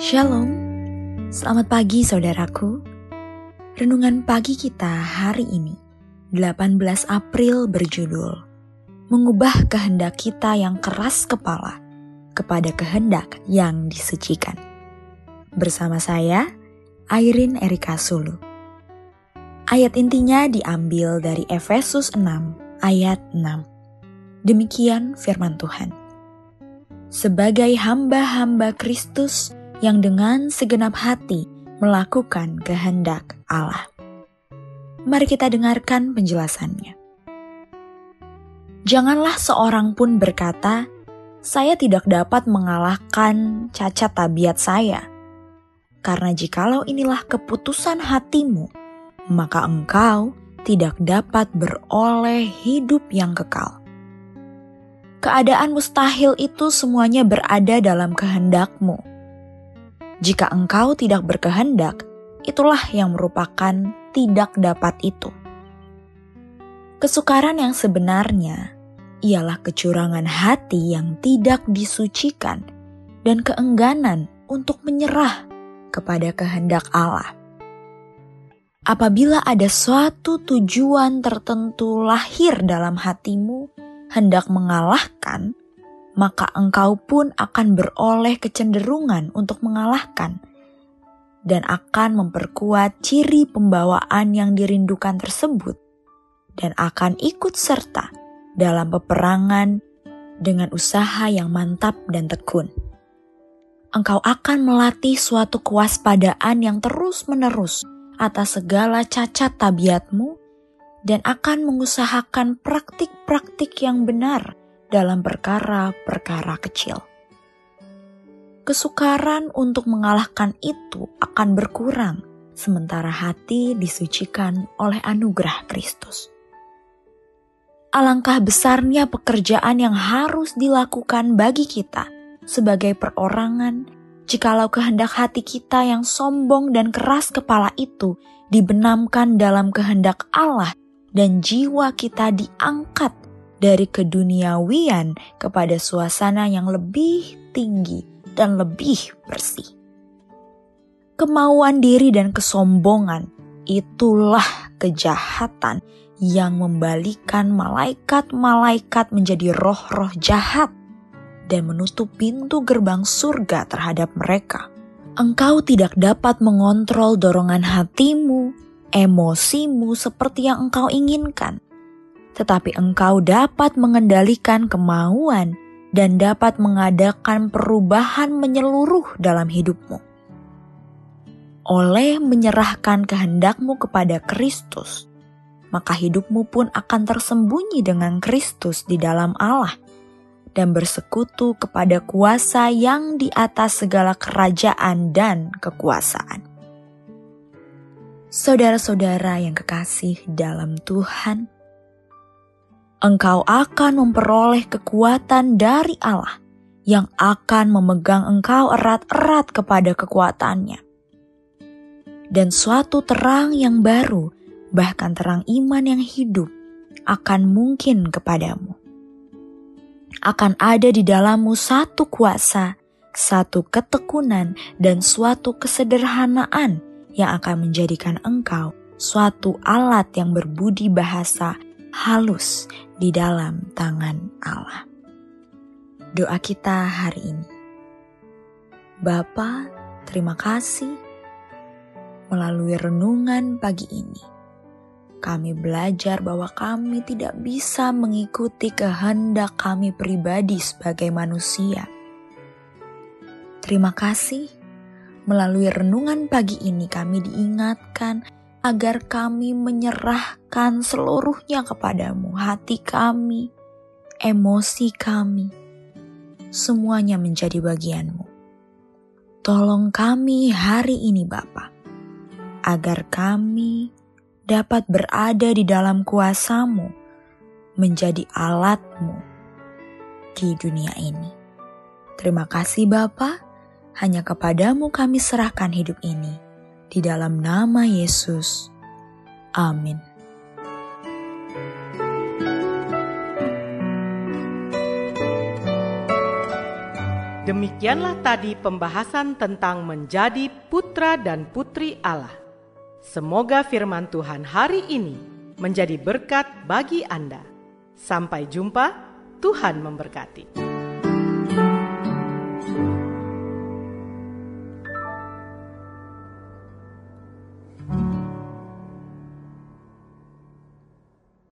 Shalom, selamat pagi saudaraku. Renungan pagi kita hari ini, 18 April berjudul Mengubah kehendak kita yang keras kepala kepada kehendak yang disucikan. Bersama saya, Airin Erika Sulu. Ayat intinya diambil dari Efesus 6 ayat 6. Demikian firman Tuhan. Sebagai hamba-hamba Kristus, yang dengan segenap hati melakukan kehendak Allah. Mari kita dengarkan penjelasannya. Janganlah seorang pun berkata, "Saya tidak dapat mengalahkan cacat tabiat saya." Karena jikalau inilah keputusan hatimu, maka engkau tidak dapat beroleh hidup yang kekal. Keadaan mustahil itu semuanya berada dalam kehendakmu jika engkau tidak berkehendak, itulah yang merupakan tidak dapat itu. Kesukaran yang sebenarnya ialah kecurangan hati yang tidak disucikan dan keengganan untuk menyerah kepada kehendak Allah. Apabila ada suatu tujuan tertentu lahir dalam hatimu, hendak mengalahkan, maka engkau pun akan beroleh kecenderungan untuk mengalahkan dan akan memperkuat ciri pembawaan yang dirindukan tersebut dan akan ikut serta dalam peperangan dengan usaha yang mantap dan tekun. Engkau akan melatih suatu kewaspadaan yang terus-menerus atas segala cacat tabiatmu dan akan mengusahakan praktik-praktik yang benar dalam perkara-perkara kecil. Kesukaran untuk mengalahkan itu akan berkurang, sementara hati disucikan oleh anugerah Kristus. Alangkah besarnya pekerjaan yang harus dilakukan bagi kita sebagai perorangan, jikalau kehendak hati kita yang sombong dan keras kepala itu dibenamkan dalam kehendak Allah dan jiwa kita diangkat dari keduniawian kepada suasana yang lebih tinggi dan lebih bersih. Kemauan diri dan kesombongan itulah kejahatan yang membalikan malaikat-malaikat menjadi roh-roh jahat dan menutup pintu gerbang surga terhadap mereka. Engkau tidak dapat mengontrol dorongan hatimu, emosimu seperti yang engkau inginkan tetapi engkau dapat mengendalikan kemauan dan dapat mengadakan perubahan menyeluruh dalam hidupmu. Oleh menyerahkan kehendakmu kepada Kristus, maka hidupmu pun akan tersembunyi dengan Kristus di dalam Allah dan bersekutu kepada kuasa yang di atas segala kerajaan dan kekuasaan. Saudara-saudara yang kekasih dalam Tuhan, engkau akan memperoleh kekuatan dari Allah yang akan memegang engkau erat-erat kepada kekuatannya. Dan suatu terang yang baru, bahkan terang iman yang hidup, akan mungkin kepadamu. Akan ada di dalammu satu kuasa, satu ketekunan, dan suatu kesederhanaan yang akan menjadikan engkau suatu alat yang berbudi bahasa halus di dalam tangan Allah. Doa kita hari ini. Bapa, terima kasih melalui renungan pagi ini. Kami belajar bahwa kami tidak bisa mengikuti kehendak kami pribadi sebagai manusia. Terima kasih melalui renungan pagi ini kami diingatkan agar kami menyerahkan seluruhnya kepadamu, hati kami, emosi kami, semuanya menjadi bagianmu. Tolong kami hari ini Bapa, agar kami dapat berada di dalam kuasamu, menjadi alatmu di dunia ini. Terima kasih Bapa, hanya kepadamu kami serahkan hidup ini. Di dalam nama Yesus. Amin. Demikianlah tadi pembahasan tentang menjadi putra dan putri Allah. Semoga firman Tuhan hari ini menjadi berkat bagi Anda. Sampai jumpa, Tuhan memberkati.